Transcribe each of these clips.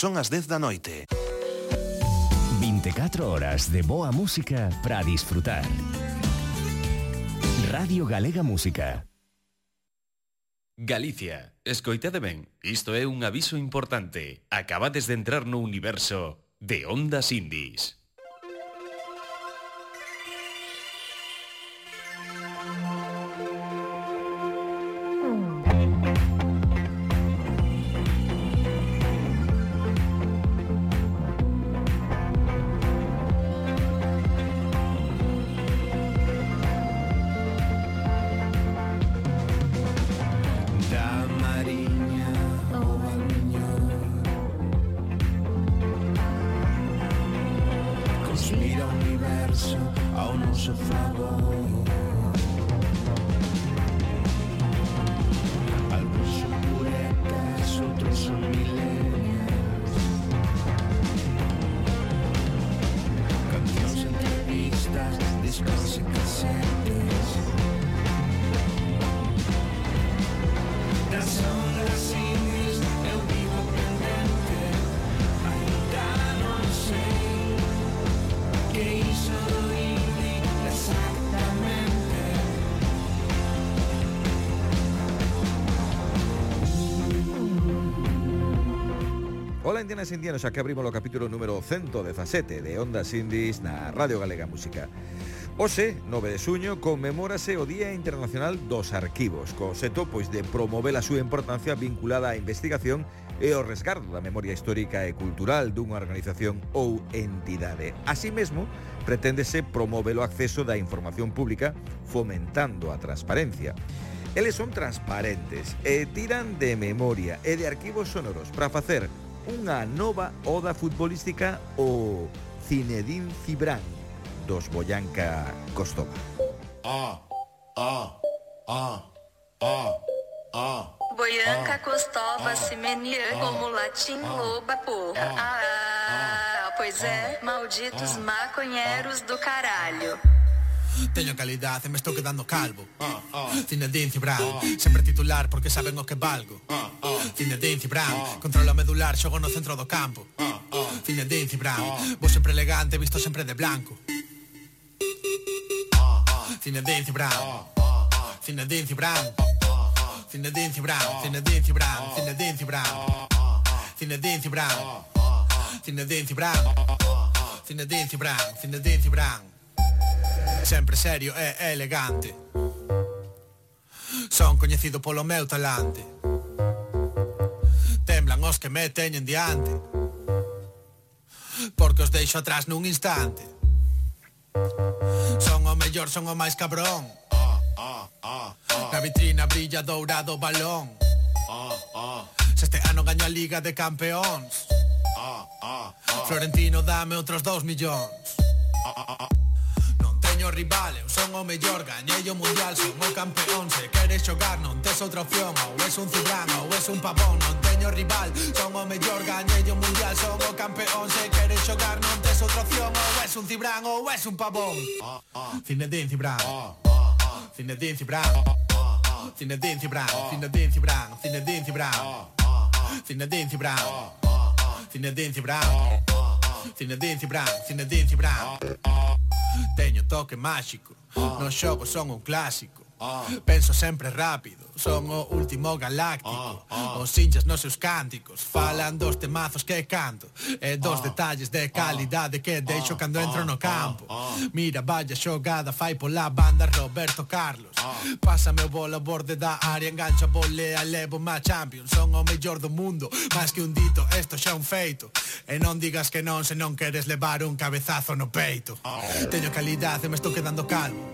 Son as 10 da noite. 24 horas de boa música para disfrutar. Radio Galega Música. Galicia, escoitade ben, isto é un aviso importante. Acabades de entrar no universo de Ondas Indies. Ondas Indianos, xa que abrimos o capítulo número 117 de Ondas Indies na Radio Galega Música. Ose, 9 de suño, conmemórase o Día Internacional dos Arquivos, co seto pois de promover a súa importancia vinculada á investigación e o resgardo da memoria histórica e cultural dunha organización ou entidade. Así mesmo, preténdese promover o acceso da información pública fomentando a transparencia. Eles son transparentes e tiran de memoria e de arquivos sonoros para facer unha nova oda futbolística o Zinedine Cibran dos Boyanca Costova. Ah, ah, ah, ah, ah. Boyanca Costova se menia como latim loba porra. Ah, pois é, malditos maconheiros do caralho. Teño calidad e me estou quedando calvo Zinedine Cibran Sempre titular porque saben o que valgo Zinedine Cibran Controlo medular, xogo no centro do campo Zinedine Cibran Vou sempre elegante, visto sempre de blanco Zinedine Cibran Zinedine Cibran Zinedine Cibran Zinedine Cibran Zinedine Cibran Zinedine Cibran Zinedine Cibran Zinedine Cibran Zinedine Cibran Sempre serio e elegante. Son coñecido polo meu talante. Temblan os que me teñen diante Porque os deixo atrás nun instante. Son o mellor, son o máis cabrón. Na vitrina brilla dourado balón. Se este ano gaño a Liga de Campeóns. Florentino dame outros 2 millóns teño rival, eu son o mellor, gañei o mundial, son o campeón Se queres xogar non tes outra opción, ou es un cibrán, ou es un pavón Non teño rival, son o mellor, gañei o mundial, son o campeón Se queres xogar non tes outra opción, ou es un cibrán, ou es un pavón oh, oh. Zinedine Zibran, oh, oh, oh. Zinedine Zibran, oh, oh, oh. Zinedine Zibran, oh. Zinedine Zinedine Zibran, Zinedine Zibran Teño toque máxico. Ah. Nos xogos son un clásico. Ah. Penso sempre rápido. Son o último galáctico. Oh, oh. Os inchas nos seus cánticos Falan dos temazos que canto E dos oh, detalles de calidade que deixo cando entro no campo. Mira, vaya xogada fai pola banda Roberto Carlos. Pásame o bola borde da área Engancho a volea, levo má champion, Son o mellor do mundo Más que un dito, esto xa un feito. E non digas que non se non queres levar un cabezazo no peito. Teño calidade, me estou quedando calmo.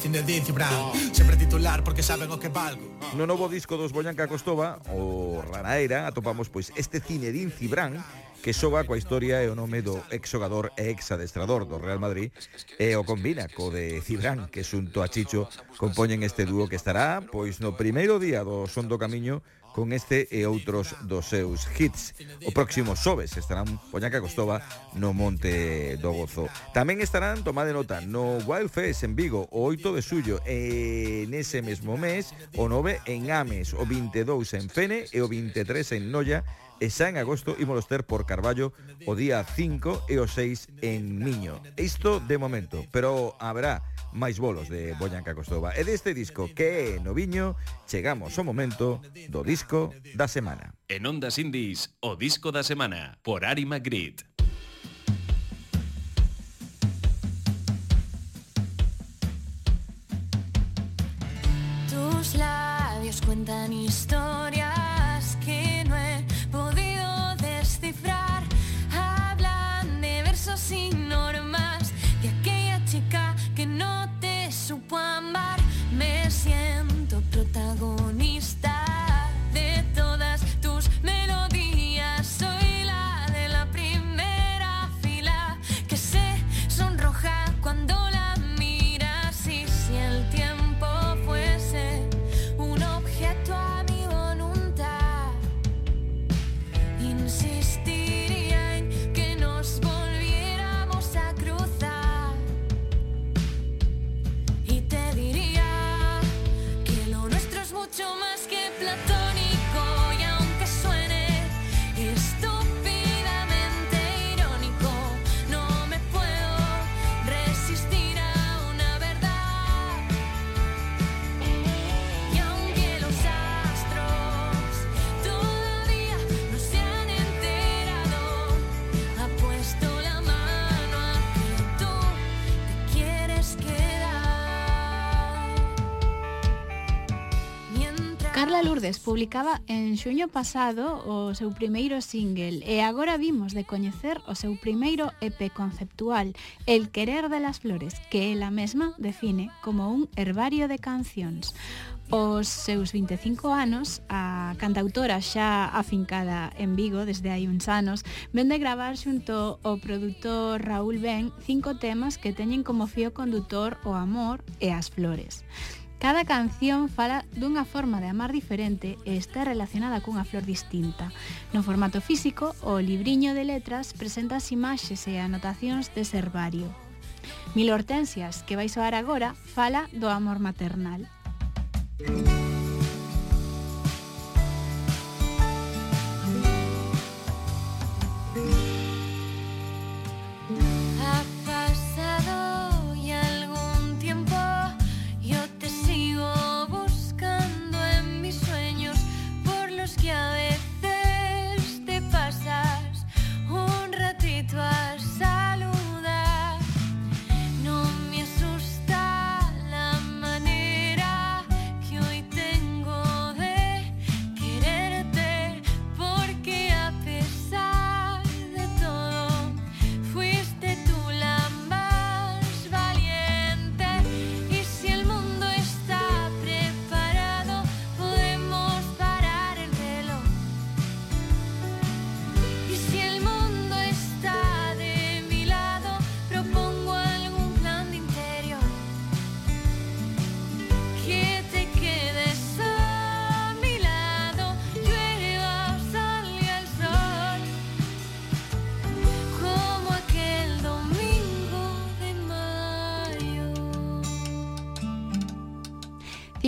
Zinedine Zidane, sempre titular porque saben o que valgo. No novo disco dos Boyanca Costova, o Ranaera, atopamos pois este Cinedín Cibrán, que soba coa historia e o nome do exxogador e exadestrador do Real Madrid e o combina co de Cibrán, que xunto a Chicho compoñen este dúo que estará pois no primeiro día do Son do Camiño con este e outros dos seus hits. O próximo xoves estarán Poñaca Costova no Monte do Gozo. Tamén estarán, tomade nota, no Wild Fest en Vigo o 8 de xullo e nese mesmo mes o 9 en Ames, o 22 en Fene e o 23 en Noia e xa en agosto ímolos ter por Carballo o día 5 e o 6 en Miño. Isto de momento, pero habrá máis bolos de Boñanca Costova. E deste disco que é noviño, chegamos ao momento do disco da semana. En Ondas Indies, o disco da semana, por Ari Magritte. Tus labios cuentan historias Lourdes publicaba en xuño pasado o seu primeiro single e agora vimos de coñecer o seu primeiro EP conceptual, El querer de las flores, que ela mesma define como un herbario de cancións. Os seus 25 anos, a cantautora xa afincada en Vigo desde hai uns anos, ven de gravar xunto o produtor Raúl Ben cinco temas que teñen como fío condutor o amor e as flores. Cada canción fala dunha forma de amar diferente e está relacionada cunha flor distinta. No formato físico, o libriño de letras presenta as imaxes e anotacións de Servario. Mil Hortensias, que vai soar agora, fala do amor maternal. Música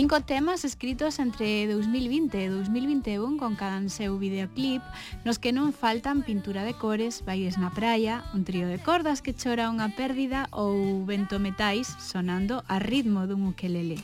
Cinco temas escritos entre 2020 e 2021 con cada seu videoclip nos que non faltan pintura de cores, bailes na praia, un trío de cordas que chora unha pérdida ou vento metais sonando a ritmo dun ukelele.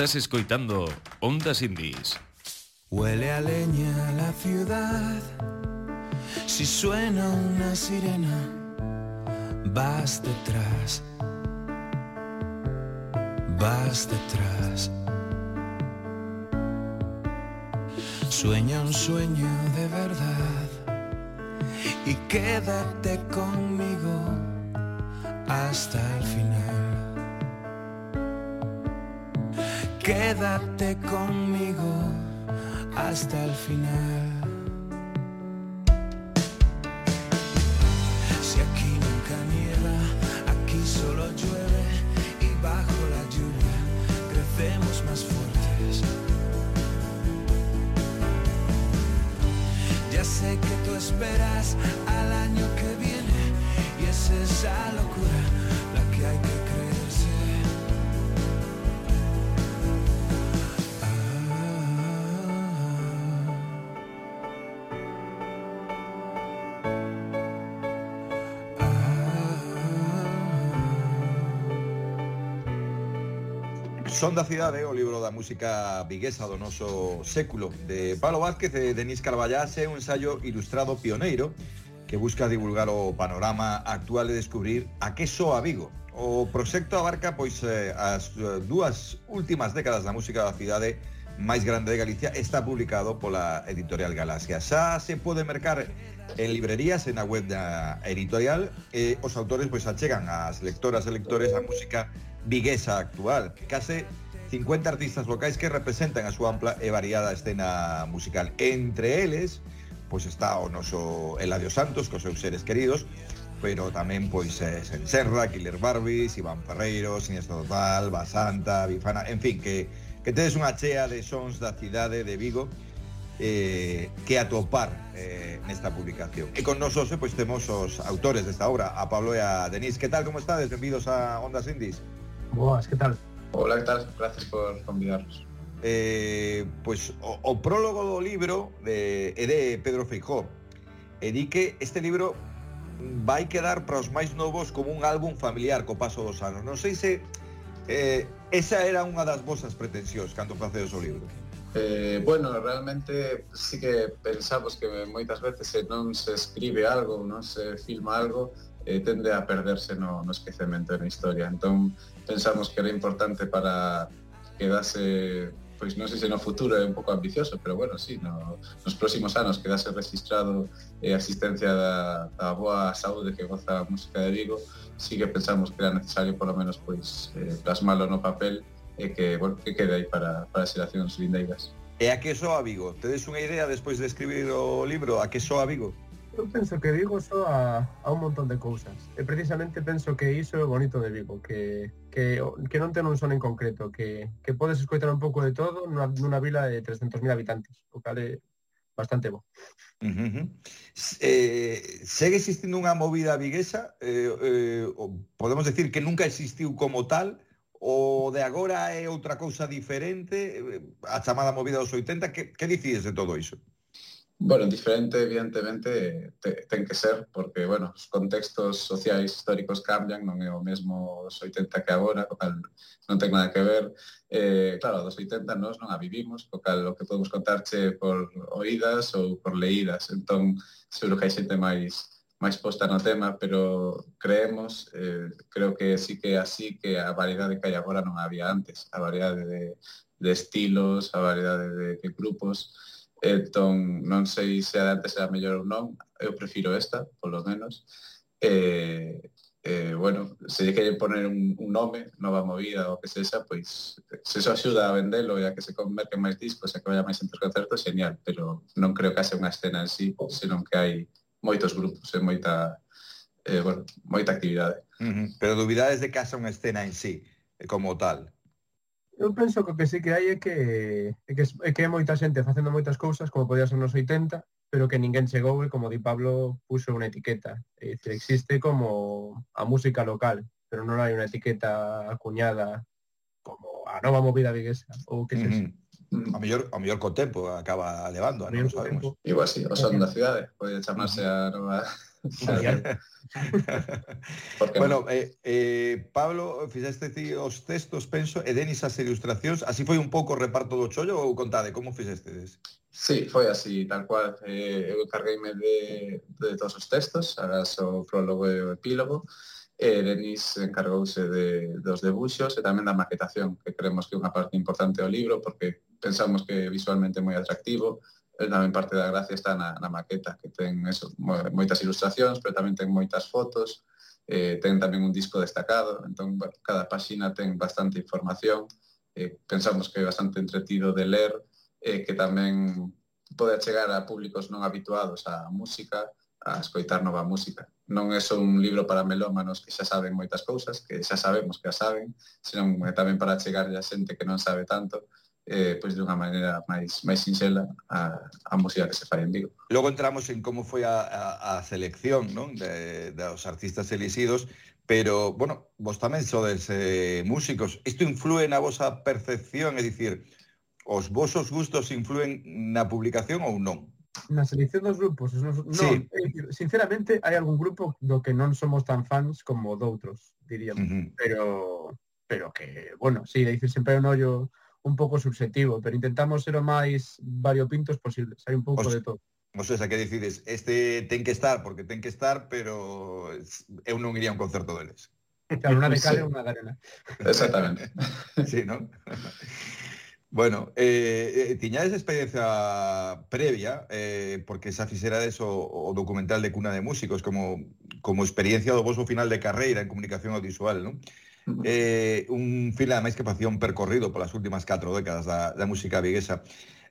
Estás escoitando Ondas Indies. Huele a leña la ciudad. Si suena una sirena, vas detrás. Vas detrás. Sueña un sueño de verdad y quédate conmigo hasta el final. Quédate conmigo hasta el final. Son da cidade o libro da música viguesa do noso século de Pablo Vázquez e Denis Carballás é un ensayo ilustrado pioneiro que busca divulgar o panorama actual e descubrir a que soa Vigo. O proxecto abarca pois eh, as eh, dúas últimas décadas da música da cidade máis grande de Galicia está publicado pola editorial Galaxia. Xa se pode mercar en librerías e na web da editorial e os autores pois achegan ás lectoras e lectores a música viguesa actual, case 50 artistas locais que representan a súa ampla e variada escena musical. Entre eles, pois está o noso Eladio Santos, cos seus seres queridos, pero tamén pois eh, Senserra, Killer Barbies, Iván Ferreiro, Siniestro Total, Basanta, Bifana, en fin, que, que tedes unha chea de sons da cidade de Vigo eh, que atopar eh, nesta publicación. E con nosos pois temos os autores desta obra, a Pablo e a Denise. Que tal, como estades? Benvidos a Ondas Indies. Boas, que tal? Hola, que tal? Gracias por convidarnos. Eh, pois o, o prólogo do libro de, é de Pedro Feijó e di que este libro vai quedar para os máis novos como un álbum familiar co paso dos anos non sei se eh, esa era unha das vosas pretensións cando facedes o libro Eh, bueno, realmente sí que pensamos que moitas veces se non se escribe algo, non se filma algo, eh, tende a perderse no, no esquecemento da historia. Entón, pensamos que era importante para que dase pois non sei se no futuro é un pouco ambicioso, pero bueno, sí, no, nos próximos anos quedase registrado eh, a asistencia da, da boa saúde que goza a música de Vigo, sí que pensamos que era necesario por lo menos pois eh, plasmalo no papel e que, bueno, que quede aí para, para as xeracións lindeiras. E a que soa Vigo? Tedes unha idea despois de escribir o libro, a que soa Vigo? Eu penso que Vigo soa a un montón de cousas E precisamente penso que iso é bonito de Vigo Que, que, que non ten un son en concreto Que, que podes escoitar un pouco de todo nunha, nunha vila de 300.000 habitantes O cal é bastante bo uh -huh. eh, Segue existindo unha movida viguesa eh, eh, Podemos decir que nunca existiu como tal O de agora é outra cousa diferente eh, A chamada movida dos 80 Que, que dicides de todo iso? Bueno, diferente evidentemente te, ten que ser, porque, bueno, os contextos sociais históricos cambian, non é o mesmo os 80 que agora, o cal non ten nada que ver. Eh, claro, dos 80 nós non a vivimos, o cal o que podemos contarche por oídas ou por leídas, entón seguro que hai xente máis máis posta no tema, pero creemos, eh, creo que sí que así que a variedade que hai agora non había antes, a variedade de, de estilos, a variedade de, de grupos, Entón, non sei se a de antes era mellor ou non, eu prefiro esta, polo menos. Eh, eh, bueno, se lle quere poner un, un nome, nova movida ou que sexa, pois se iso axuda a vendelo e a que se converten máis discos e que vaya máis entre concertos, genial, pero non creo que haxe unha escena en sí, senón que hai moitos grupos e moita eh, bueno, moita actividade. Uh -huh. Pero dubidades de que haxa unha escena en sí, como tal. Eu penso que o que sí que hai é que, é que, é que é moita xente facendo moitas cousas, como podía ser nos 80, pero que ninguén chegou e, como di Pablo, puso unha etiqueta. E dice, existe como a música local, pero non hai unha etiqueta acuñada como a nova movida viguesa, ou que mm -hmm. A mellor, a mellor co tempo acaba levando, non sabemos. Igual así, o son da cidade, pode chamarse a nova bueno, eh, eh, Pablo, fixeste ti os textos, penso, e Denis as ilustracións, así foi un pouco o reparto do chollo ou contade, como fixestedes? Sí, foi así, tal cual, eh, eu cargueime de, de todos os textos, agas o prólogo e o epílogo, e Denis encargouse de, dos debuxos e tamén da maquetación, que creemos que é unha parte importante do libro, porque pensamos que visualmente é moi atractivo, Eh, tamén parte da gracia está na, na maqueta que ten eso, moitas ilustracións pero tamén ten moitas fotos eh, ten tamén un disco destacado. Entón cada páxina ten bastante información eh, pensamos que é bastante entretido de ler eh, que tamén pode chegar a públicos non habituados á música a escoitar nova música. Non é só un libro para melómanos que xa saben moitas cousas, que xa sabemos que a saben, senón eh, tamén para chegar a xente que non sabe tanto eh, pois de unha maneira máis máis sinxela a, a música que se fai en Vigo. Logo entramos en como foi a, a, a selección non? De, dos artistas elixidos, pero, bueno, vos tamén sodes eh, músicos. Isto influe na vosa percepción, é dicir, os vosos gustos influen na publicación ou non? Na selección dos grupos, non, sí. non, sinceramente hai algún grupo do que non somos tan fans como doutros, diríamos, uh -huh. pero pero que, bueno, si, sí, dicir sempre un ollo un pouco subjetivo, pero intentamos ser o máis variopintos posible, hai un pouco o sea, de todo. O sea, que decides, este ten que estar porque ten que estar, pero eu non iría a un concerto deles. Claro, unha de cal e sí. unha de arena. Exactamente. sí, non? Bueno, eh, eh, tiñades experiencia previa, eh, porque xa fixerades o, o documental de Cuna de Músicos como, como experiencia do vosso final de carreira en comunicación audiovisual, non? eh, un fila de máis que un percorrido polas últimas 4 décadas da, da música viguesa.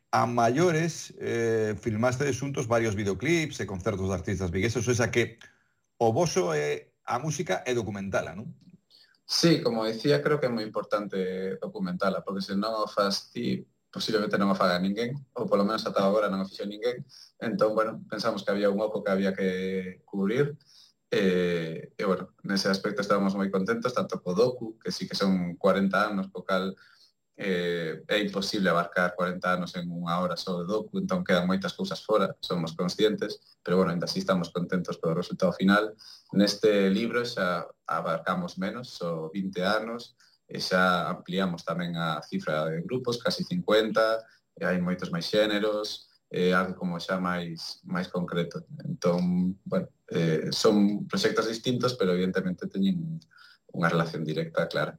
A maiores eh, filmaste xuntos varios videoclips e concertos de artistas vigueses, ou sea que o voso é a música é documentala, non? Sí, como decía, creo que é moi importante documentala, porque se non o faz ti, posiblemente non o faga ninguén, ou polo menos ata agora non o fixo ninguén, entón, bueno, pensamos que había un oco que había que cubrir, e E, e bueno, nese aspecto estábamos moi contentos, tanto co docu, que sí que son 40 anos, co cal eh, é imposible abarcar 40 anos en unha hora só de docu, entón quedan moitas cousas fora, somos conscientes, pero bueno, ainda así estamos contentos polo resultado final. Neste libro xa abarcamos menos, só 20 anos, e xa ampliamos tamén a cifra de grupos, casi 50, e hai moitos máis xéneros, eh, algo como xa máis máis concreto. Entón, bueno, eh, son proxectos distintos, pero evidentemente teñen unha relación directa clara.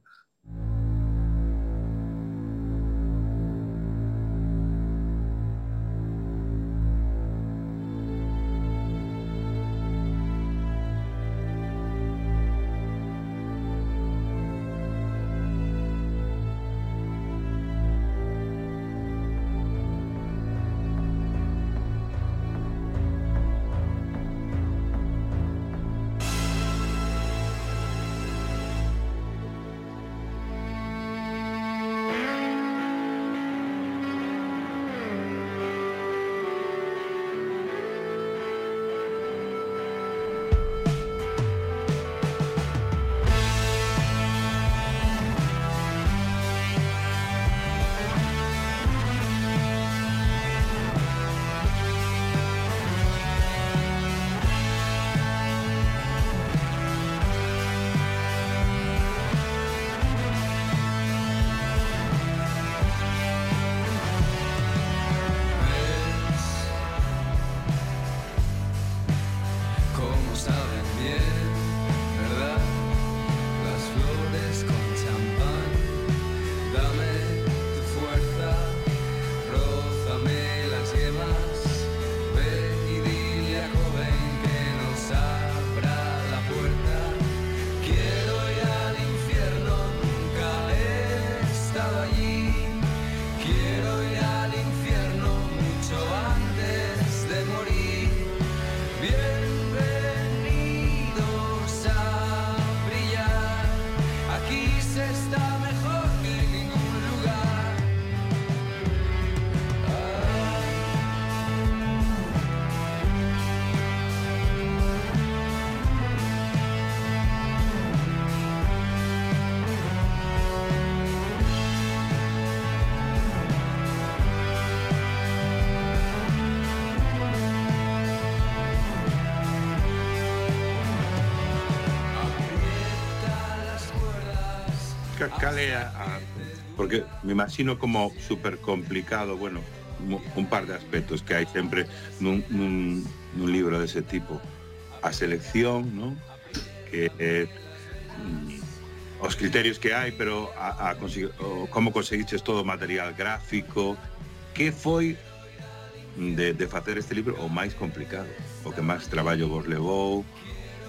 cal é a, a porque me imagino como super complicado, bueno, un par de aspectos que hai sempre nun, nun, nun libro dese tipo. A selección, ¿no? Que eh, mm, os criterios que hai, pero a, a o, como conseguiches todo o material gráfico, que foi de, de facer este libro o máis complicado, o que máis traballo vos levou,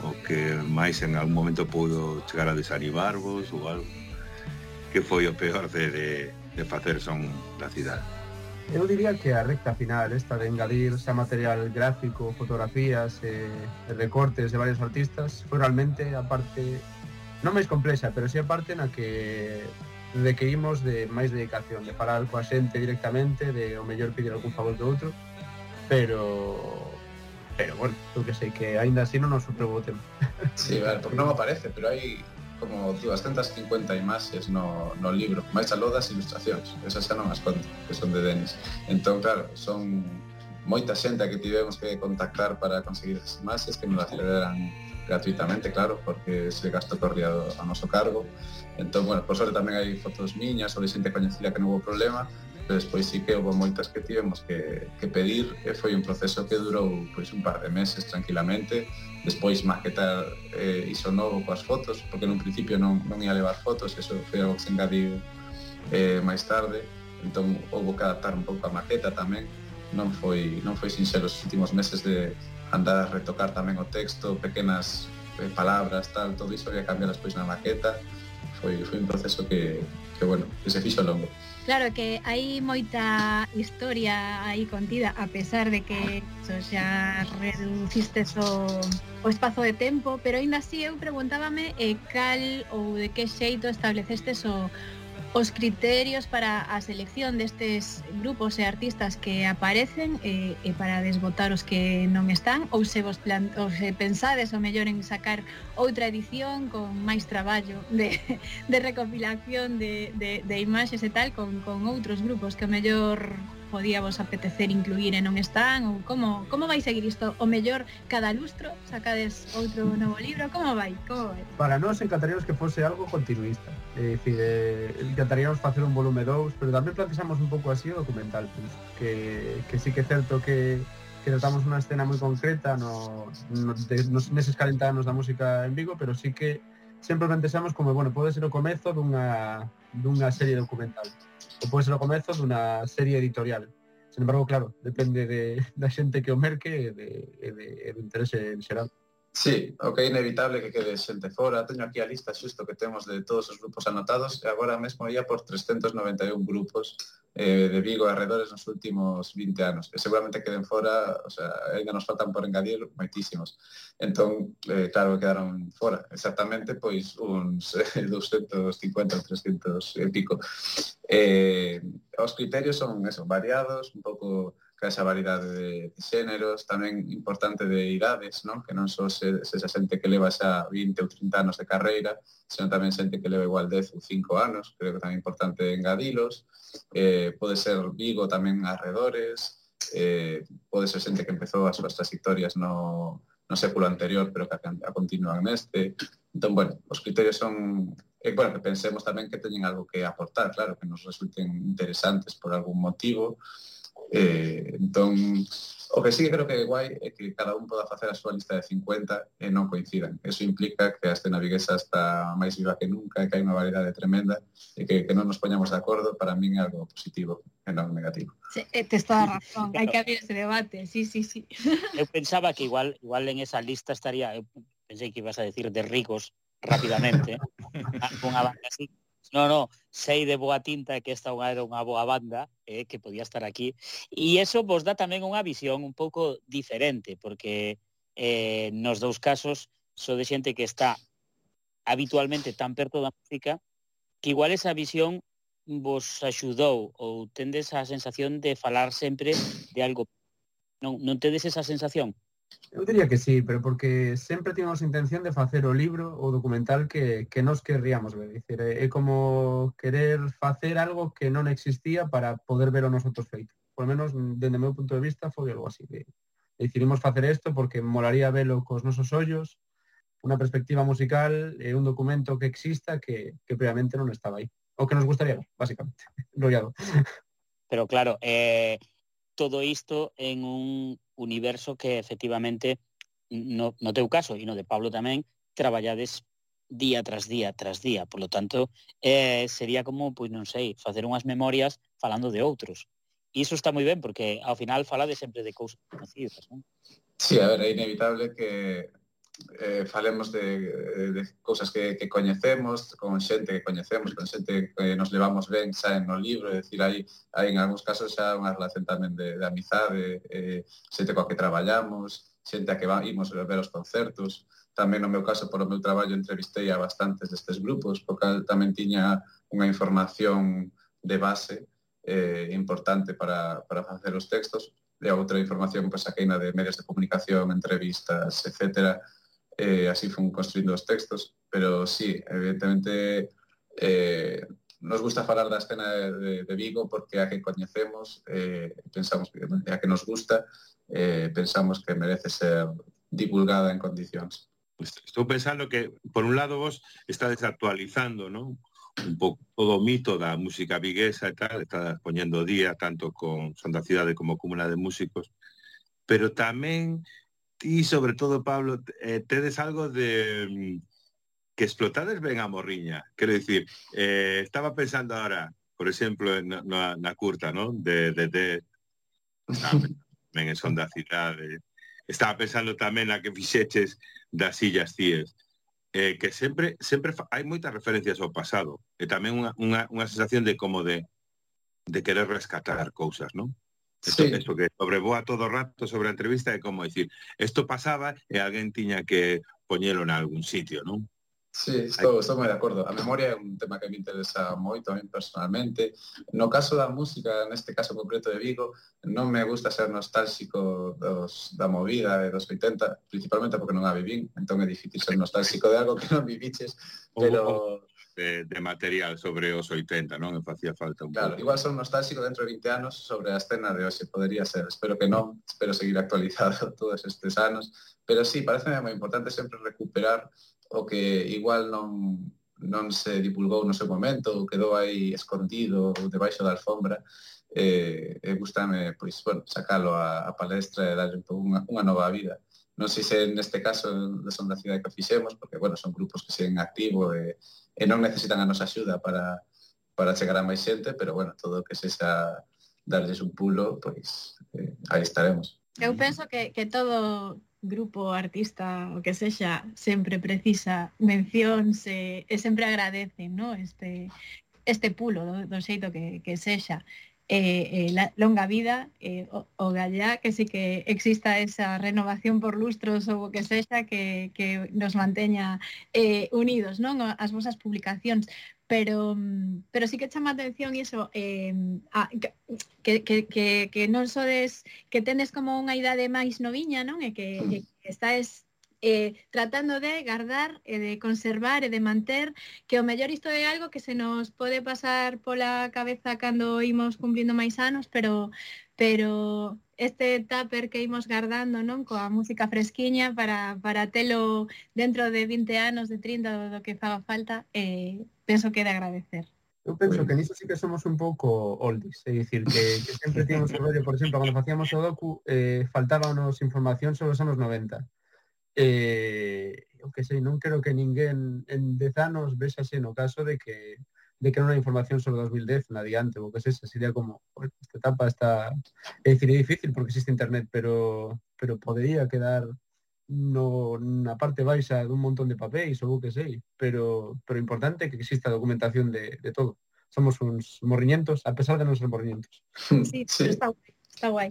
o que máis en algún momento pudo chegar a desanimarvos ou algo que foi o peor de, de, de facer son da cidade. Eu diría que a recta final esta de engadir xa material gráfico, fotografías e eh, recortes de varios artistas foi realmente a parte non máis complexa, pero si a parte na que requerimos de máis dedicación, de falar coa xente directamente, de o mellor pedir algún favor do outro, pero pero bueno, eu que sei que aínda así non nos superou o tema. Sí, vale, porque non me aparece, pero hai como 250 as 150 imaxes no, no libro, máis aló das ilustracións, esas xa non as conto, que son de Denis. Entón, claro, son moita xente a que tivemos que contactar para conseguir esas imaxes que nos las cederan gratuitamente, claro, porque ese gasto corría a noso cargo. Entón, bueno, por sorte tamén hai fotos miñas ou de xente coñecida que non houve problema, despois sí que houve moitas que tivemos que, que pedir e foi un proceso que durou pois un par de meses tranquilamente. Despois maquetar eh, iso novo coas fotos porque nun principio non, non ia levar fotos eso foi algo que se engadiu eh, máis tarde. Entón houve que adaptar un pouco a maqueta tamén. Non foi non foi sinxelo os últimos meses de andar a retocar tamén o texto pequenas eh, palabras tal todo iso había cambiar despois na maqueta. Foi, foi un proceso que, que bueno, que se fixo longo. Claro que hai moita historia aí contida, a pesar de que so, xa reducistes o, o espazo de tempo, pero aínda así eu preguntábame eh, cal ou de que xeito establecestes o, Os criterios para a selección destes grupos e artistas que aparecen e, e para desbotar os que non están ou se vos plan, ou se pensades o mellor en sacar outra edición con máis traballo de, de recopilación de, de, de imaxes e tal con, con outros grupos que o mellor podía vos apetecer incluir e non están ou como como vai seguir isto? O mellor cada lustro sacades outro novo libro, como vai? Como vai? Para nós encantaríamos que fose algo continuista. É dicir, eh, encantaríamos facer un volume 2, pero tamén plantexamos un pouco así o documental, pues, que que sí que é certo que que tratamos unha escena moi concreta no, no, de, nos, meses 40 anos da música en Vigo, pero sí que sempre plantexamos como, bueno, pode ser o comezo dunha, dunha serie documental. Ou pode ser o comezo dunha serie editorial. Sin embargo, claro, depende de, da xente que o merque e de, de, de, de en. Sí, o que é inevitable que quede xente fora. Teño aquí a lista xusto que temos de todos os grupos anotados e agora mesmo ia por 391 grupos eh, de Vigo arredores nos últimos 20 anos. E seguramente queden fora, o sea, ainda nos faltan por engadir moitísimos. Entón, eh, claro, quedaron fora. Exactamente, pois, uns eh, 250 300 e pico. Eh, os criterios son eso, variados, un pouco esa variedade de, de xéneros, tamén importante de idades, non? que non só se, se xa xente que leva xa 20 ou 30 anos de carreira, senón tamén xente que leva igual 10 ou 5 anos, creo que tamén é importante engadilos, eh, pode ser Vigo tamén arredores, eh, pode ser xente que empezou as súas trayectorias no, no século anterior, pero que a, a continúan neste. Entón, bueno, os criterios son e, bueno, que pensemos tamén que teñen algo que aportar, claro, que nos resulten interesantes por algún motivo, Eh, entón, o que sí que creo que é guai é que cada un poda facer a súa lista de 50 e non coincidan. Eso implica que a escena viguesa está máis viva que nunca, que hai unha variedade tremenda e que, que non nos poñamos de acordo para min é algo positivo e non negativo. Sí, tes toda a razón, hai que abrir ese debate, sí, sí, sí. Eu pensaba que igual igual en esa lista estaría, eu pensei que ibas a decir de ricos rapidamente, unha banda así, No, no, sei de boa tinta que esta unha era unha boa banda eh, que podía estar aquí. E eso vos dá tamén unha visión un pouco diferente, porque eh, nos dous casos so de xente que está habitualmente tan perto da música que igual esa visión vos axudou ou tendes a sensación de falar sempre de algo. Non, non tedes esa sensación? Eu diría que sí, pero porque sempre tivemos intención de facer o libro ou documental que, que nos querríamos ver. Dicir, é como querer facer algo que non existía para poder ver o nosotros feito. Por menos, dende o meu punto de vista, foi algo así. De, decidimos facer isto porque molaría velo cos nosos ollos, unha perspectiva musical e un documento que exista que, que previamente non estaba aí. O que nos gustaría básicamente. Rollado. Pero claro, eh, todo isto en un universo que efectivamente no, no teu caso e no de Pablo tamén traballades día tras día tras día, por lo tanto, eh, sería como, pois non sei, facer unhas memorias falando de outros. E iso está moi ben, porque ao final falades sempre de cousas conocidas, non? Sí, a ver, é inevitable que eh, falemos de, eh, de cousas que, que coñecemos, con xente que coñecemos, con xente que nos levamos ben xa en no libro, é dicir, hai, hai en algúns casos xa unha relación tamén de, de amizade, eh, xente coa que traballamos, xente a que va, imos ver os concertos, tamén no meu caso, polo meu traballo, entrevistei a bastantes destes grupos, porque tamén tiña unha información de base eh, importante para, para facer os textos, e outra información pues, saqueina de medios de comunicación, entrevistas, etcétera, eh, así fun construindo os textos, pero sí, evidentemente eh, nos gusta falar da escena de, de Vigo porque a que coñecemos, eh, pensamos que a que nos gusta, eh, pensamos que merece ser divulgada en condicións. Estou pensando que, por un lado, vos está desactualizando, ¿no? un pouco todo mito da música viguesa e tal, está poñendo día tanto con Son da Cidade como Comuna de Músicos, pero tamén Ti, sobre todo, Pablo, eh, tedes algo de mm, que explotades ben a morriña. Quero dicir, eh, estaba pensando ahora, por exemplo, na, na, na curta, no De, de, de... Ah, ben en son da cidade. Estaba pensando tamén na que fixeches das sillas cíes. Eh, que sempre sempre hai moitas referencias ao pasado e tamén unha, unha, unha sensación de como de, de querer rescatar cousas, non? Esto, sí. esto que sobrevoa todo o rato sobre a entrevista é como dicir, isto pasaba e alguén tiña que poñelo en algún sitio, non? Sí, estou, estou moi de acordo. A memoria é un tema que me interesa moito a mí personalmente. No caso da música, neste caso concreto de Vigo, non me gusta ser nostálxico dos, da movida de dos 80, principalmente porque non a vivín, entón é difícil ser nostálxico de algo que non viviches, oh, oh, oh. pero de, de material sobre os 80, non? E facía falta un Claro, pouco. igual son nostálxico dentro de 20 anos sobre a escena de hoxe, podería ser, espero que non, espero seguir actualizado todos estes anos, pero sí, parece moi importante sempre recuperar o que igual non, non se divulgou no seu momento, ou quedou aí escondido ou debaixo da alfombra, e, e gustame, pois, bueno, sacalo a, a palestra e darle unha, unha nova vida non sei se neste caso son da cidade que fixemos, porque, bueno, son grupos que seguen activo e, e non necesitan a nosa axuda para, para chegar a máis xente, pero bueno, todo o que sexa darlles un pulo, pois eh, aí estaremos. Eu penso que, que todo grupo, artista, o que sexa, sempre precisa mencións e, e sempre agradecen, no? Este, este pulo do, do xeito que, que sexa eh, eh, la longa vida eh, o, o gallá que sí que exista esa renovación por lustros ou o que sexa que, que nos manteña eh, unidos non as vosas publicacións pero mm, pero sí que chama atención iso eh, a, que, que, que, que non sodes que tenes como unha idade máis noviña non e que, e que estáes eh, tratando de gardar e eh, de conservar e de manter que o mellor isto é algo que se nos pode pasar pola cabeza cando imos cumplindo máis anos, pero pero este tupper que imos gardando, non, coa música fresquiña para para telo dentro de 20 anos, de 30 do que faga falta, eh, penso que é de agradecer. Eu penso que niso sí que somos un pouco oldies, é dicir, que, que sempre tínhamos o rollo, por exemplo, cando facíamos o docu, eh, faltábamos información sobre os anos 90 eh, o que sei, non creo que ninguén en 10 anos vexase no caso de que de que non hai información sobre 2010 na diante, o que sexa, sería como esta etapa está, é dicir, é difícil porque existe internet, pero pero podería quedar no, na parte baixa dun montón de papéis ou que sei, pero pero importante que exista documentación de, de todo. Somos uns morriñentos, a pesar de non ser morriñentos. Sí, sí. está está guai.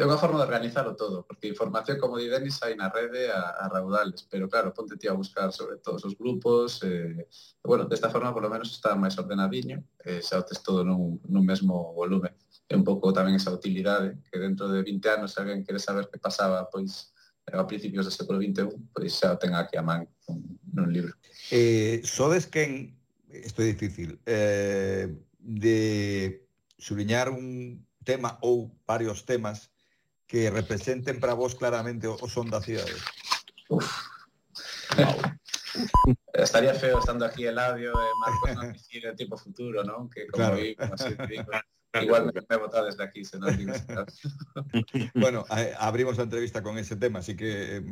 É unha forma de organizarlo todo, porque información, como di Denis, hai na rede a, a raudales, pero claro, ponte ti a buscar sobre todos os grupos, eh, bueno, desta forma por lo menos está máis ordenadiño, eh, xa o tes todo nun, nun mesmo volume. É un pouco tamén esa utilidade, que dentro de 20 anos, se alguén quere saber que pasaba, pois, eh, a principios do século XXI, pois xa o ten aquí a man nun libro. Eh, sodes quen, isto é difícil, eh, de subliñar un tema ou varios temas que representen para vos claramente o son da cidade? Uf. Wow. Estaría feo estando aquí el labio e Marcos no el tipo futuro, non? Que como claro. vi, así digo, Igual me vota desde aquí, se nos digo. bueno, a, abrimos la entrevista con ese tema, así que...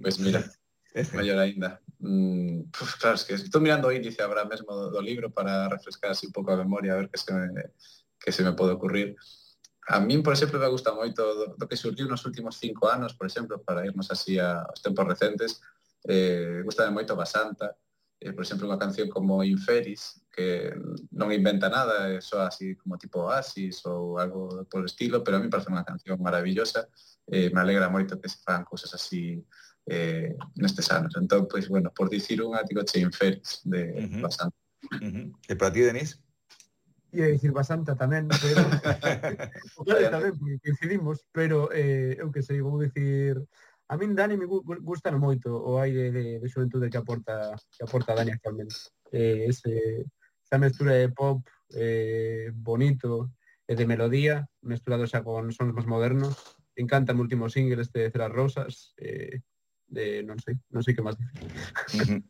pues mira, mayor ainda. Mm, pues claro, es que estou mirando o índice ahora mesmo do, do libro para refrescar así un pouco a memoria, a ver que se me, que se me pode ocurrir. A min, por exemplo, me gusta moito do, do que surgiu nos últimos cinco anos, por exemplo, para irnos así a, aos tempos recentes, eh, gustame moito Basanta, eh, por exemplo, unha canción como Inferis, que non inventa nada, é só así como tipo Oasis ou algo por estilo, pero a mí parece unha canción maravillosa, eh, me alegra moito que se fan cousas así eh, nestes anos. Entón, pois, bueno, por dicir unha, digo che Inferis de uh -huh. Basanta. Uh -huh. E para ti, Denis? ia dicir basanta tamén, pero claro, tamén porque coincidimos, pero eh, eu que sei, vou dicir A min Dani me gusta moito o aire de, de xuventude que aporta que aporta Dani actualmente. Eh, ese, esa mestura de pop eh, bonito e de melodía, mesturado xa con sons máis modernos. Me encanta o último single este de Ceras Rosas, eh, de non sei, non sei que máis dicir. Uh -huh.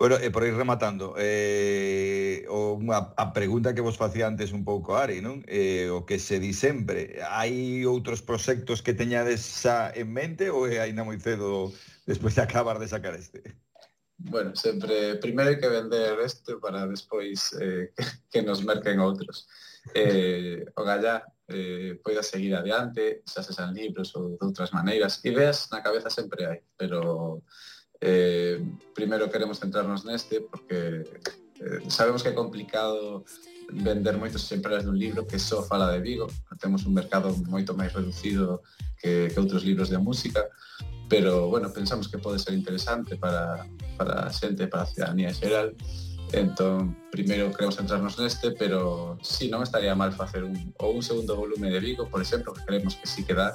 bueno, e por aí rematando, eh, o, a, a pregunta que vos facía antes un pouco, Ari, non? Eh, o que se di sempre, hai outros proxectos que teñades xa en mente ou é aínda moi cedo despois de acabar de sacar este? Bueno, sempre, primeiro hai que vender este para despois eh, que nos merquen outros. Eh, o Gallá eh, poida seguir adiante, xa se san libros ou de outras maneiras. Ideas na cabeza sempre hai, pero eh, primeiro queremos centrarnos neste porque eh, sabemos que é complicado vender moitos exemplares dun libro que só fala de Vigo, temos un mercado moito máis reducido que, que outros libros de música, pero bueno, pensamos que pode ser interesante para, para a xente, para a cidadanía en xeral, Entón, primeiro queremos centrarnos neste, pero si sí, non estaría mal facer un, ou un segundo volume de Vigo, por exemplo, que creemos que si sí que dá,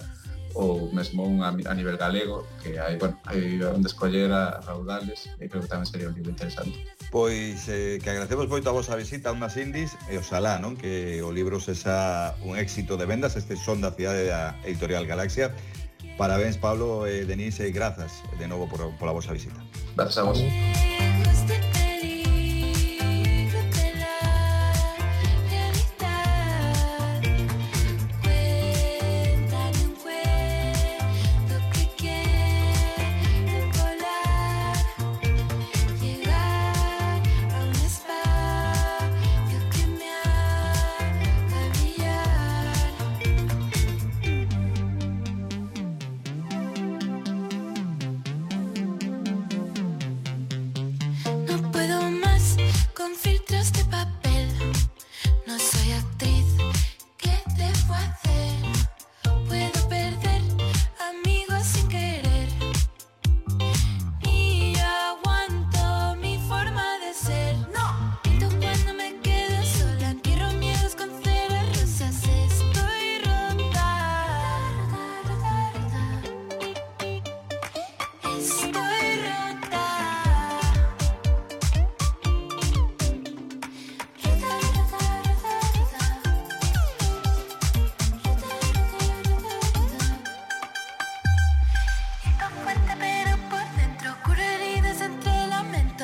ou mesmo un a, a nivel galego, que hai, bueno, hai onde escoller a raudales, e creo que tamén sería un libro interesante. Pois eh, que agradecemos moito a vosa visita a unhas indies, e oxalá, non, que o libro sexa un éxito de vendas, este son da cidade da Editorial Galaxia. Parabéns, Pablo, e eh, Denise, e grazas de novo por, pola vosa visita. Grazas a vos.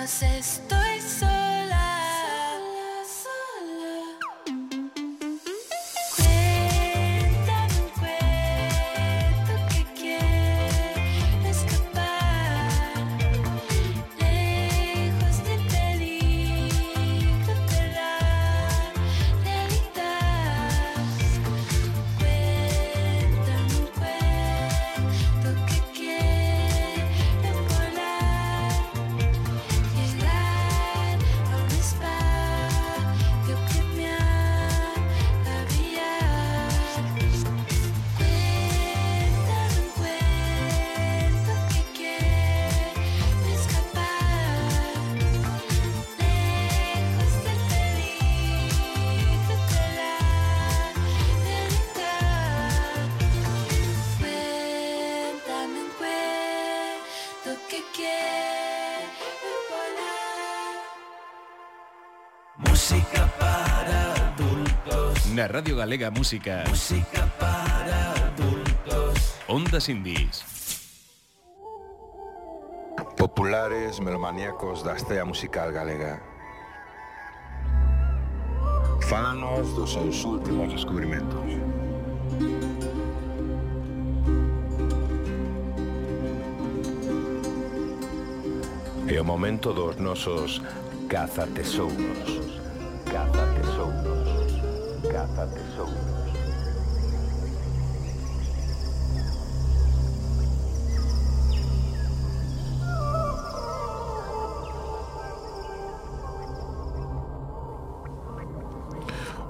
haces tú. Na Radio Galega Música. Música para adultos. Ondas Indies. Populares melomaníacos da estea musical galega. Fálanos dos seus últimos descubrimentos. É o momento dos nosos cazatesouros.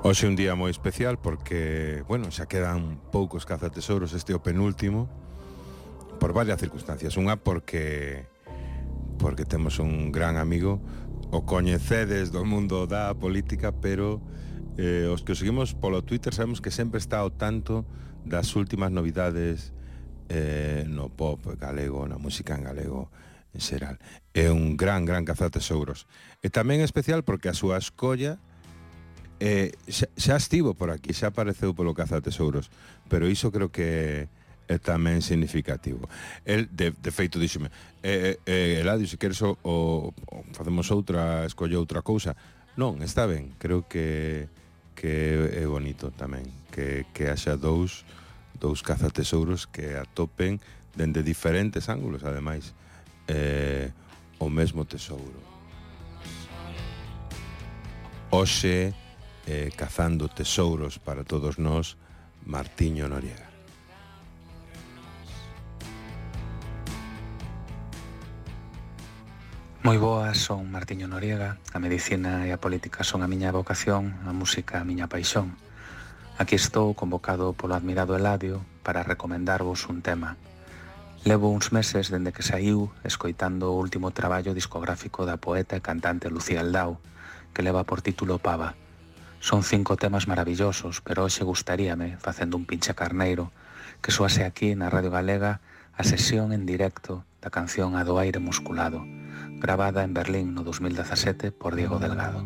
Hoxe un día moi especial porque, bueno, xa quedan poucos cazatesouros este o penúltimo por varias circunstancias. Unha porque porque temos un gran amigo, o coñecedes do mundo da política, pero eh, os que o seguimos polo Twitter sabemos que sempre está ao tanto das últimas novidades eh, no pop galego, na música en galego en xeral. É un gran, gran cazatesouros. E tamén especial porque a súa escolla Eh, xa, xa estivo por aquí, xa apareceu polo caza tesouros, pero iso creo que é tamén significativo. El, de, de feito, díxeme, eh, eh, eh, Eladio, se queres o, o, o facemos outra, escolle outra cousa. Non, está ben, creo que que é bonito tamén, que, que haxa dous, dous cazatesouros que atopen dende diferentes ángulos, ademais, eh, o mesmo tesouro. Oxe, eh, cazando tesouros para todos nós, Martiño Noriega. Moi boas, son Martiño Noriega, a medicina e a política son a miña vocación, a música a miña paixón. Aquí estou convocado polo admirado Eladio para recomendarvos un tema. Levo uns meses dende que saiu escoitando o último traballo discográfico da poeta e cantante Lucía Aldao, que leva por título Pava, Son cinco temas maravillosos, pero hoxe gustaríame, facendo un pinche carneiro, que soase aquí na Radio Galega a sesión en directo da canción A do aire musculado, gravada en Berlín no 2017 por Diego Delgado.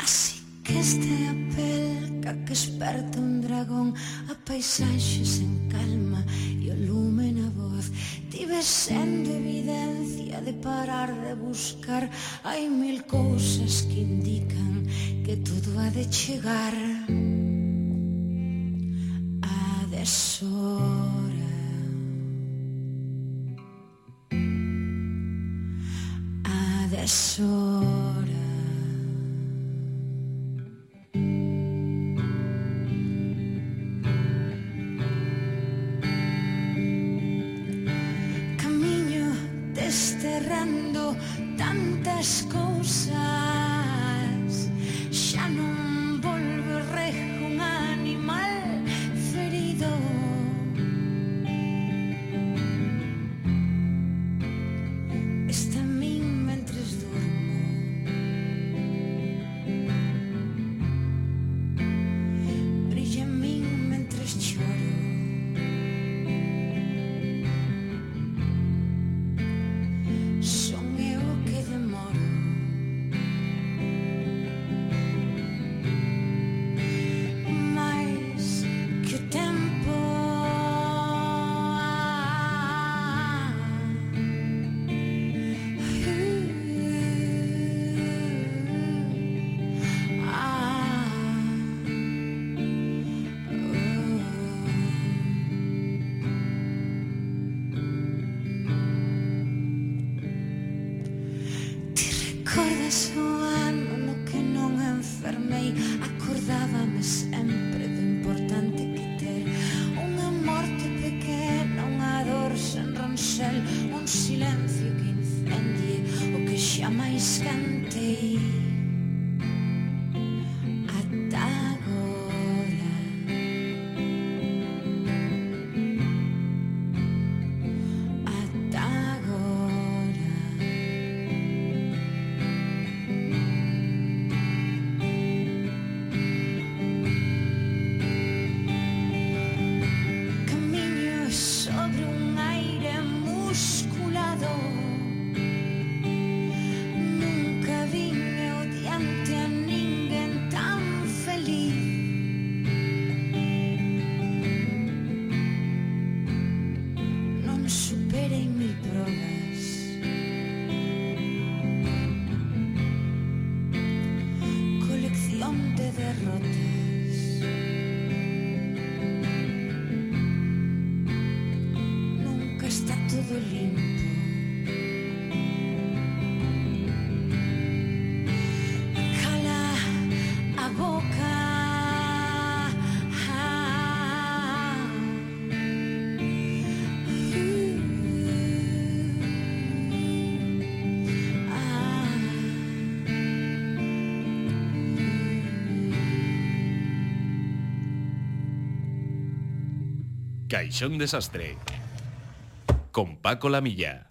Así que este apelca que esperta un dragón a paisaxes en calma e o lume voz Tive sendo evidencia de parar de buscar. Hai mil cousas que indican que todo ha de chegar. silencio que incendie o que xa cantei Caixón Desastre con Paco Lamilla.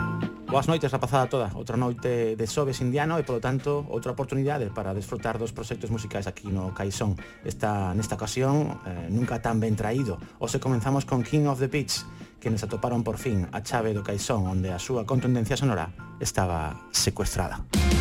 Boas noites, rapazada toda. Outra noite de xoves indiano e, polo tanto, outra oportunidade para desfrutar dos proxectos musicais aquí no Caixón. Esta, nesta ocasión, eh, nunca tan ben traído. Ose comenzamos con King of the Beach, quienes atoparon por fin a chave do Caixón, onde a súa contundencia sonora estaba secuestrada. Música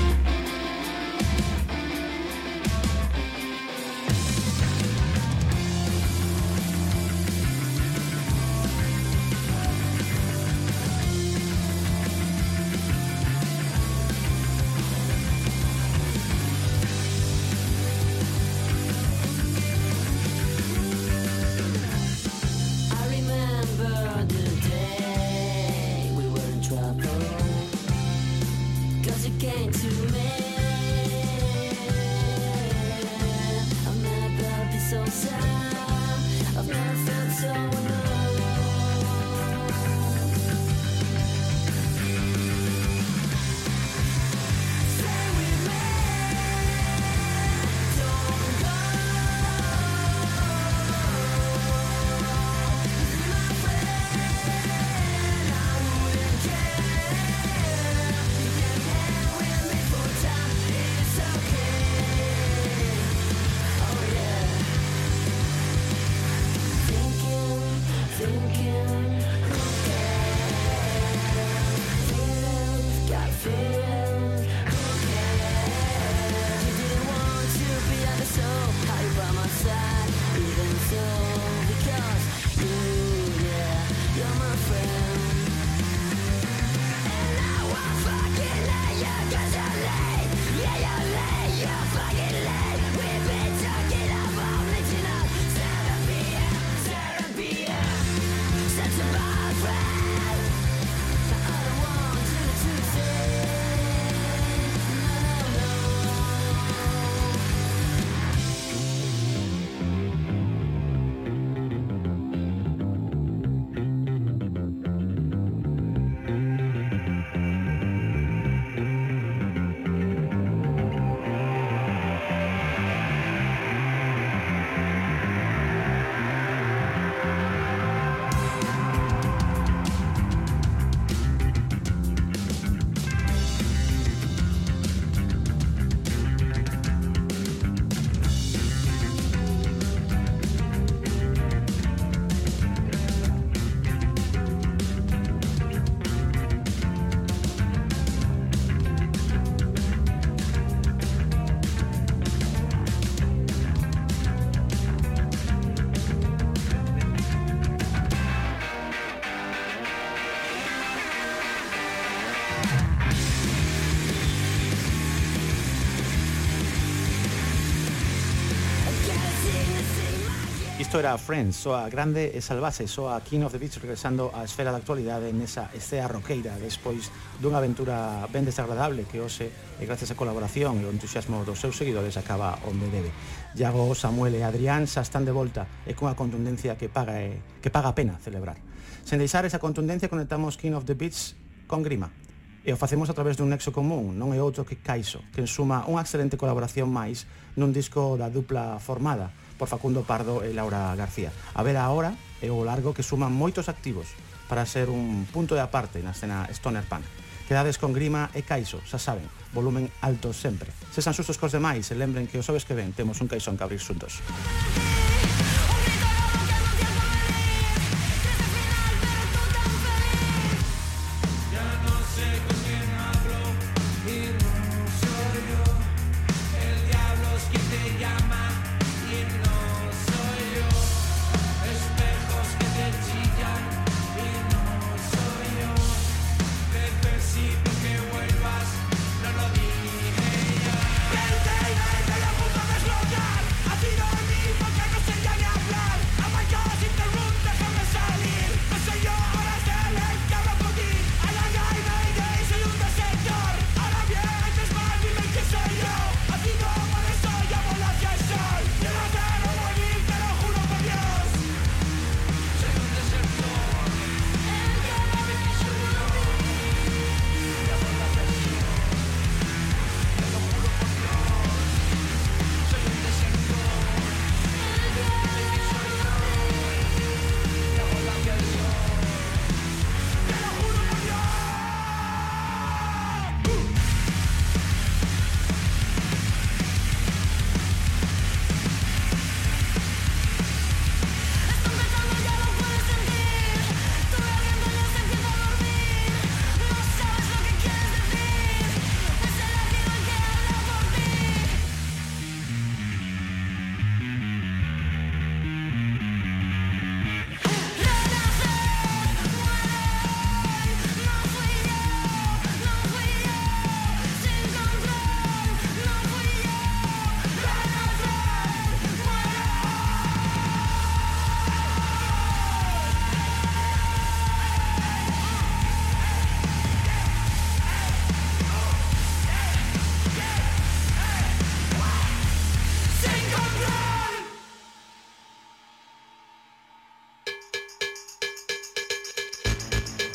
isto era Friends, soa grande e salvase, soa King of the Beach regresando á esfera da actualidade nesa escea roqueira despois dunha aventura ben desagradable que hoxe, eh, e gracias á colaboración e o entusiasmo dos seus seguidores, acaba onde debe. Iago, Samuel e Adrián xa están de volta e cunha contundencia que paga, e, que paga a pena celebrar. Sen deixar esa contundencia conectamos King of the Beach con Grima, e o facemos a través dun nexo común, non é outro que Caixo, que suma unha excelente colaboración máis nun disco da dupla formada, por Facundo Pardo e Laura García. A ver agora é o largo que suman moitos activos para ser un punto de aparte na escena stoner punk. Quedades con Grima e Caixo, xa saben, volumen alto sempre. Se san sustos cos demais e lembren que os xoves que ven temos un caixón que abrir xuntos. Música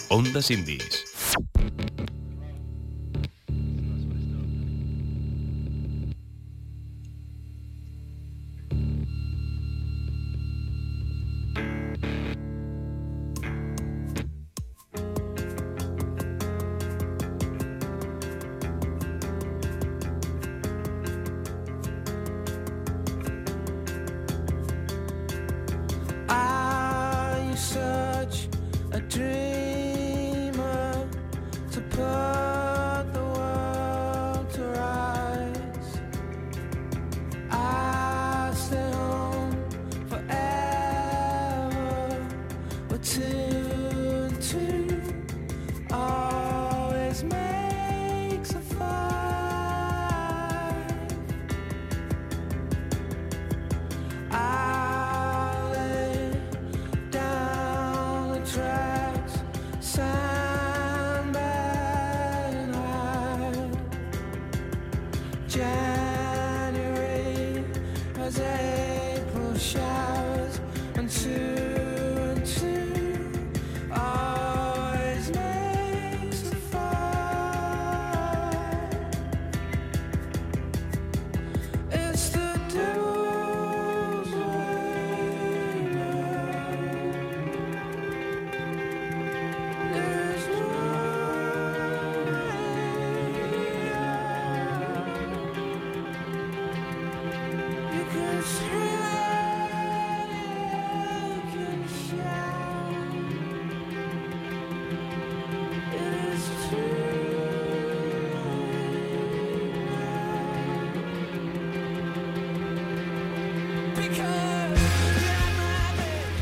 Ondas Indies.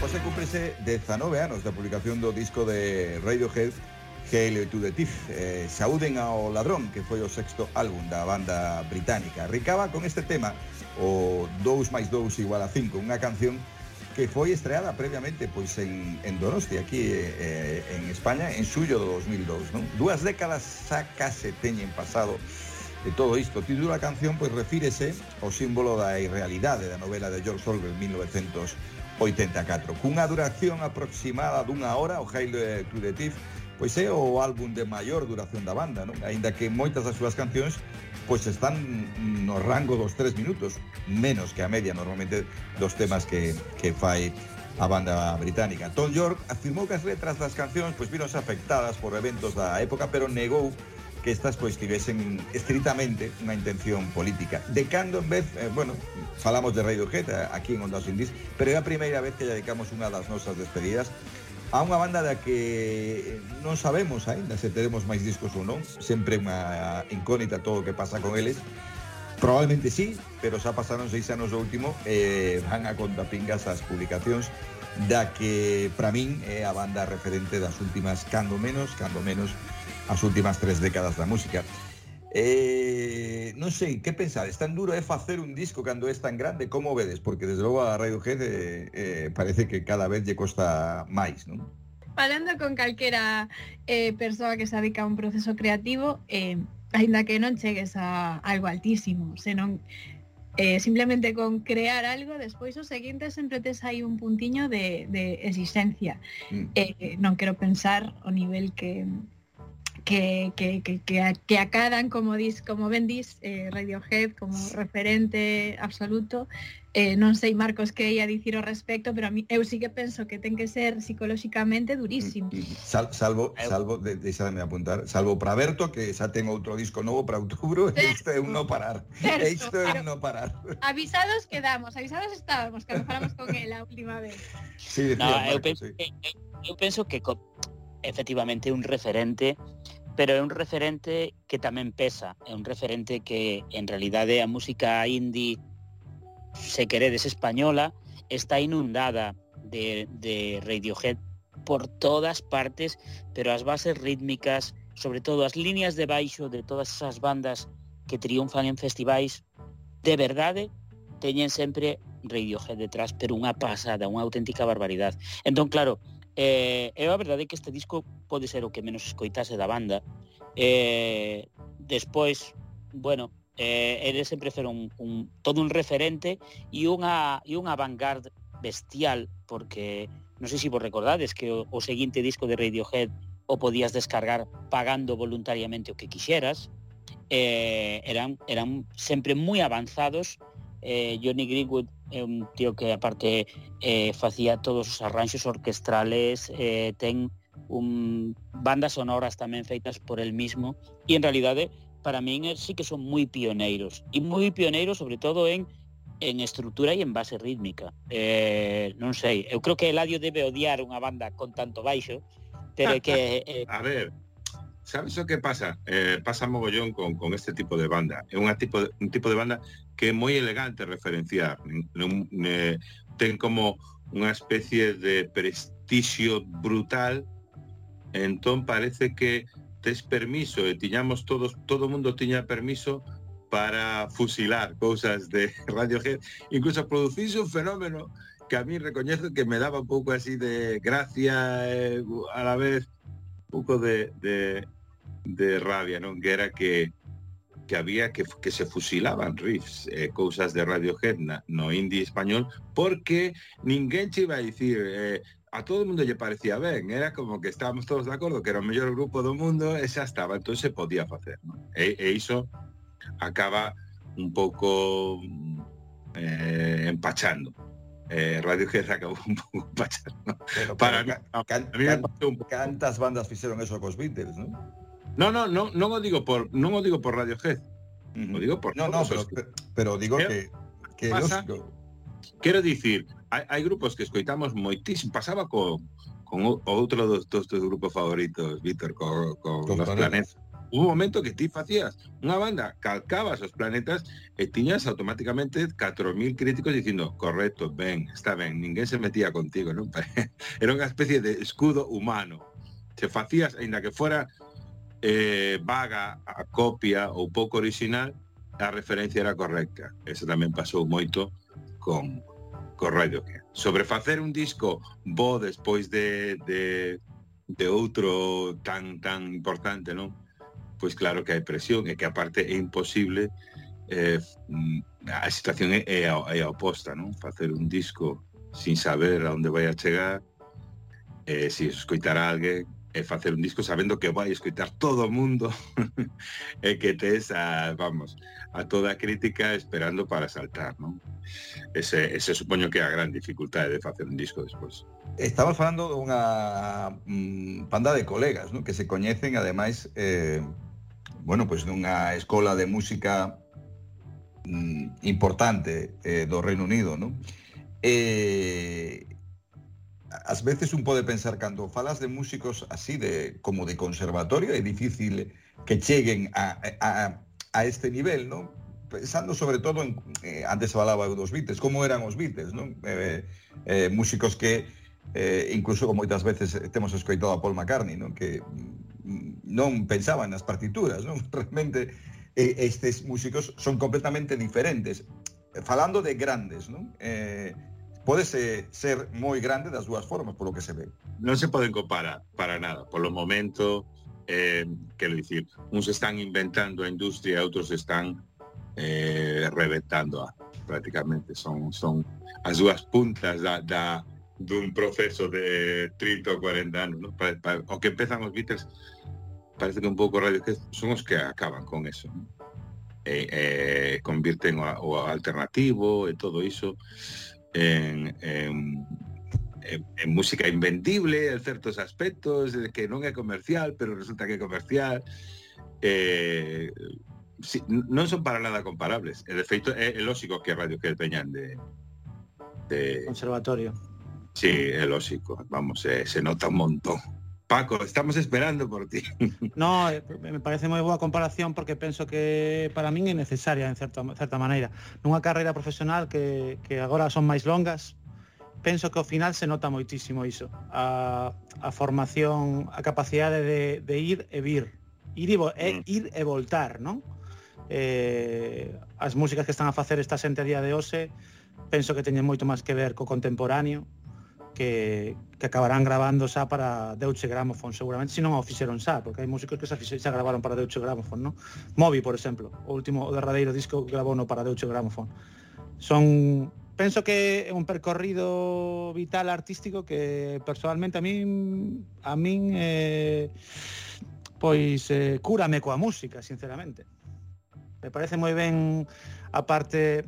Hoxe cúmprese 19 anos da publicación do disco de Radiohead Hail to the Thief eh, Saúden ao ladrón que foi o sexto álbum da banda británica Ricaba con este tema o 2 máis 2 igual a 5 unha canción que foi estreada previamente pois en, en Donosti, aquí eh, en España, en xullo do 2002. Non? Dúas décadas xa case teñen pasado de todo isto. O título da canción pois refírese ao símbolo da irrealidade da novela de George Orwell 1984. Cunha duración aproximada dunha hora, o Hail to the Thief, pois é o álbum de maior duración da banda, non? Aínda que moitas das súas cancións pois están no rango dos tres minutos, menos que a media normalmente dos temas que, que fai a banda británica. Tom York afirmou que as letras das cancións pois víronse afectadas por eventos da época, pero negou que estas pois tivesen estritamente unha intención política. De cando en vez, eh, bueno, falamos de Radio Jeta aquí en Ondas Indies, pero é a primeira vez que dedicamos unha das nosas despedidas a unha banda da que non sabemos aínda se teremos máis discos ou non, sempre unha incógnita todo o que pasa con eles. Probablemente sí, pero xa pasaron seis anos do último e eh, van a contapingas as publicacións da que para min é a banda referente das últimas cando menos, cando menos as últimas tres décadas da música. Eh, non sei, que pensades? Tan duro é facer un disco cando é tan grande? Como vedes? Porque, desde logo, a Radiohead eh, eh, parece que cada vez lle costa máis, non? Falando con calquera eh, persoa que se adica a un proceso creativo, eh, aínda que non chegues a algo altísimo, senón eh, simplemente con crear algo, despois o seguinte sempre tes aí un puntiño de, de existencia. Mm. Eh, non quero pensar o nivel que, que, que, que, que, que acadan, como dis, como ben dis, eh, Radiohead como referente absoluto. Eh, non sei, Marcos, que ia dicir respecto, pero a mí, eu sí que penso que ten que ser psicolóxicamente durísimo. Sal, salvo, salvo, de, apuntar, salvo para Berto, que xa ten outro disco novo para outubro, e isto é un no parar. Certo, isto é un no parar. Avisados quedamos, avisados estábamos cando falamos con él a última vez. Sí, No, decía eu, Marcos, penso que, eu penso que co, efectivamente un referente, pero é un referente que tamén pesa, é un referente que en realidade a música indie se queredes española está inundada de, de Radiohead por todas partes, pero as bases rítmicas, sobre todo as líneas de baixo de todas esas bandas que triunfan en festivais, de verdade teñen sempre Radiohead detrás, pero unha pasada, unha auténtica barbaridade. Entón, claro, Eh, eu a verdade é que este disco pode ser o que menos escoitase da banda. Eh, despois, bueno, eh, eles sempre foron un, un, todo un referente e unha, e unha vanguard bestial, porque non sei se vos recordades que o, o seguinte disco de Radiohead o podías descargar pagando voluntariamente o que quixeras, eh, eran, eran sempre moi avanzados, eh, Johnny Greenwood é un tío que aparte eh, facía todos os arranxos orquestrales, eh, ten un bandas sonoras tamén feitas por el mismo e en realidade para min sí que son moi pioneiros e moi pioneiros sobre todo en en estrutura e en base rítmica. Eh, non sei, eu creo que Eladio debe odiar unha banda con tanto baixo, pero que eh, a ver, sabes o que pasa? Eh, pasa mogollón con, con este tipo de banda. É unha tipo de, un tipo de banda que é moi elegante referenciar. Eh, ten como unha especie de prestixio brutal entón parece que tes permiso e tiñamos todos, todo mundo tiña permiso para fusilar cousas de Radiohead, incluso producirse un fenómeno que a mí recoñezo que me daba un pouco así de gracia eh, a la vez un pouco de, de, de rabia, non? Que era que que había que, que se fusilaban riffs eh, cousas de Radiohead na, no indie español porque ninguén che iba a dicir eh, a todo o mundo lle parecía ben, era como que estábamos todos de acordo que era o mellor grupo do mundo e xa estaba, entón se podía facer, non? E, e iso acaba un pouco eh, empachando. Eh, Radiohead acabou un pouco empachando. Pero, pero, Para, can, a, a mí can, me can, un pouco. Cantas bandas fixeron eso cos Beatles, non? No, no, no, non o digo por non o digo por Radiohead. O digo por No, no, pero, os que- pero digo Pero- que pasa- dicir, hai, hai grupos que escoitamos moitísimo, pasaba con, con outro dos, dos teus grupos favoritos, Víctor, con, con, Con los Planetas. planetas. Un momento que ti facías unha banda, calcabas os planetas e tiñas automáticamente 4.000 críticos dicindo, correcto, ben, está ben, ninguén se metía contigo, non? Era unha especie de escudo humano. Se facías, aínda que fora eh, vaga a copia ou pouco original, a referencia era correcta. Eso tamén pasou moito con, co Radiohead. Sobre facer un disco bo despois de, de, de outro tan tan importante, non? Pois claro que hai presión e que aparte é imposible eh, mm, a situación é, é, a, é a oposta, non? Facer un disco sin saber a onde vai a chegar eh, se escoitar a alguén e facer un disco sabendo que vai escoitar todo o mundo e que tes a, vamos, a toda a crítica esperando para saltar, non? Ese, ese supoño que é a gran dificultade de facer un disco despois. Estamos falando dunha mm, panda de colegas, non? Que se coñecen, ademais, eh, bueno, pois pues, dunha escola de música mm, importante eh, do Reino Unido, non? Eh, ás veces un pode pensar cando falas de músicos así de como de conservatorio é difícil que cheguen a, a, a este nivel, non? Pensando sobre todo en, eh, antes falaba dos Beatles, como eran os Beatles, non? Eh, eh, músicos que eh, incluso moitas veces temos escoitado a Paul McCartney, non? Que mm, non pensaban nas partituras, non? Realmente eh, estes músicos son completamente diferentes. Falando de grandes, non? Eh, podese ser moi grande das dúas formas, polo que se ve. Non se poden comparar para nada, polo momento, eh, quero dicir, uns están inventando a industria, outros están eh, reventando a prácticamente son son as dúas puntas da, da dun proceso de 30 ou 40 anos, ¿no? Para, para, o que empezan os Beatles parece que un pouco radio que son os que acaban con eso, ¿no? e, eh, convirten o, o alternativo e todo iso en, en, en, en música invendible en certos aspectos que non é comercial pero resulta que é comercial. Eh, si, non son para nada comparables. E de feito é, é lógico que radio que peñan de, de... conservatorio. Sí, é lógico, vamos, eh, se nota un montón. Paco, estamos esperando por ti. No, eh, me parece moi boa comparación porque penso que para min é necesaria en certa, certa maneira. Nunha carreira profesional que, que agora son máis longas, penso que ao final se nota moitísimo iso. A, a formación, a capacidade de, de ir e vir. Ir e, vo, e, ir e voltar, non? Eh, as músicas que están a facer esta xente a día de hoxe penso que teñen moito máis que ver co contemporáneo que, que acabarán grabando xa para Deutsche Grammophon seguramente, se non o fixeron xa, porque hai músicos que xa, fixe, xa gravaron para Deutsche Grammophon, non? Moby, por exemplo, o último o derradeiro disco grabou no para Deutsche Grammophon. Son penso que é un percorrido vital artístico que personalmente a min a min eh, pois eh, cúrame coa música, sinceramente. Me parece moi ben a parte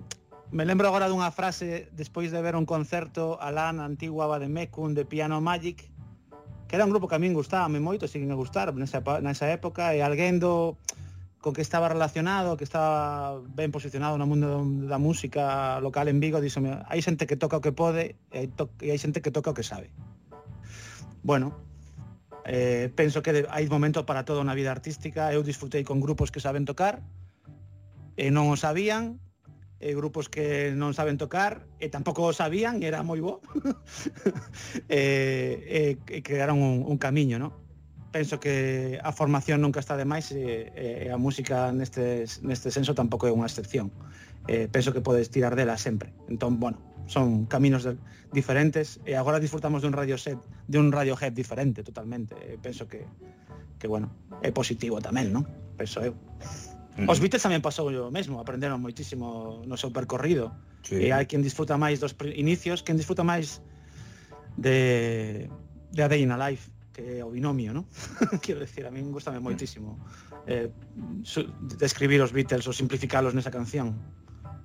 Me lembro agora dunha frase despois de ver un concerto alá na antigua Bademecum de Piano Magic que era un grupo que a min gustaba moito, siguen a gustar nesa, nesa época e alguén do con que estaba relacionado, que estaba ben posicionado no mundo da música local en Vigo, díxome, hai xente que toca o que pode e hai, to e hai xente que toca o que sabe. Bueno, eh, penso que hai momento para todo na vida artística, eu disfrutei con grupos que saben tocar, e non o sabían, eh, grupos que non saben tocar e tampouco o sabían e era moi bo e, e, e crearon un, un camiño no? penso que a formación nunca está de máis e, e a música neste, neste senso tampouco é unha excepción eh, penso que podes tirar dela sempre entón, bueno, son caminos de, diferentes e agora disfrutamos dun radio set de un radiohead diferente totalmente e penso que, que bueno, é positivo tamén, non? Penso eu. Os mm-hmm. Beatles tamén pasou o mesmo, aprenderon moitísimo no seu percorrido. Sí. E hai quen disfruta máis dos inicios, quen disfruta máis de, de A Day in a Life, que é o binomio, non? Quero decir, a min gustame moitísimo eh, su, describir os Beatles ou simplificalos nesa canción.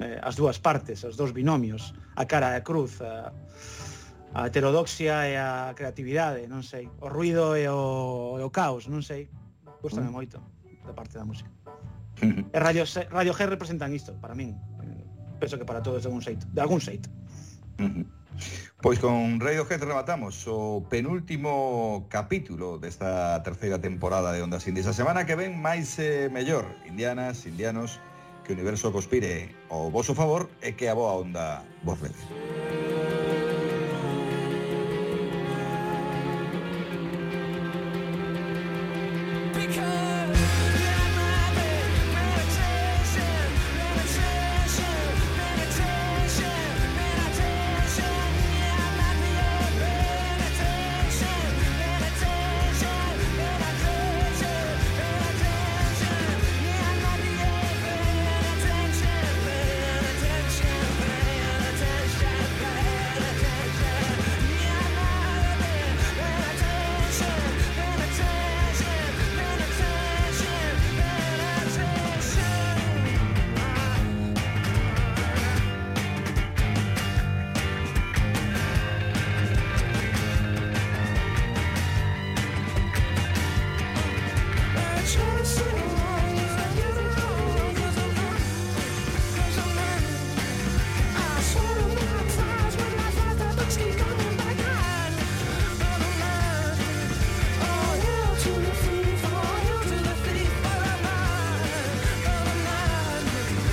Eh, as dúas partes, os dous binomios, a cara e a cruz, a, a heterodoxia e a creatividade, non sei, o ruido e o, e o caos, non sei. Gústame mm. moito da parte da música. E eh, Radio, Radio G representan isto, para min. Eh, penso que para todos de algún xeito. De algún xeito. Pois con Radiohead rematamos o penúltimo capítulo desta terceira temporada de Ondas Indies. A semana que ven máis eh, mellor. Indianas, indianos, que o universo conspire ao voso favor e que a boa onda vos leve.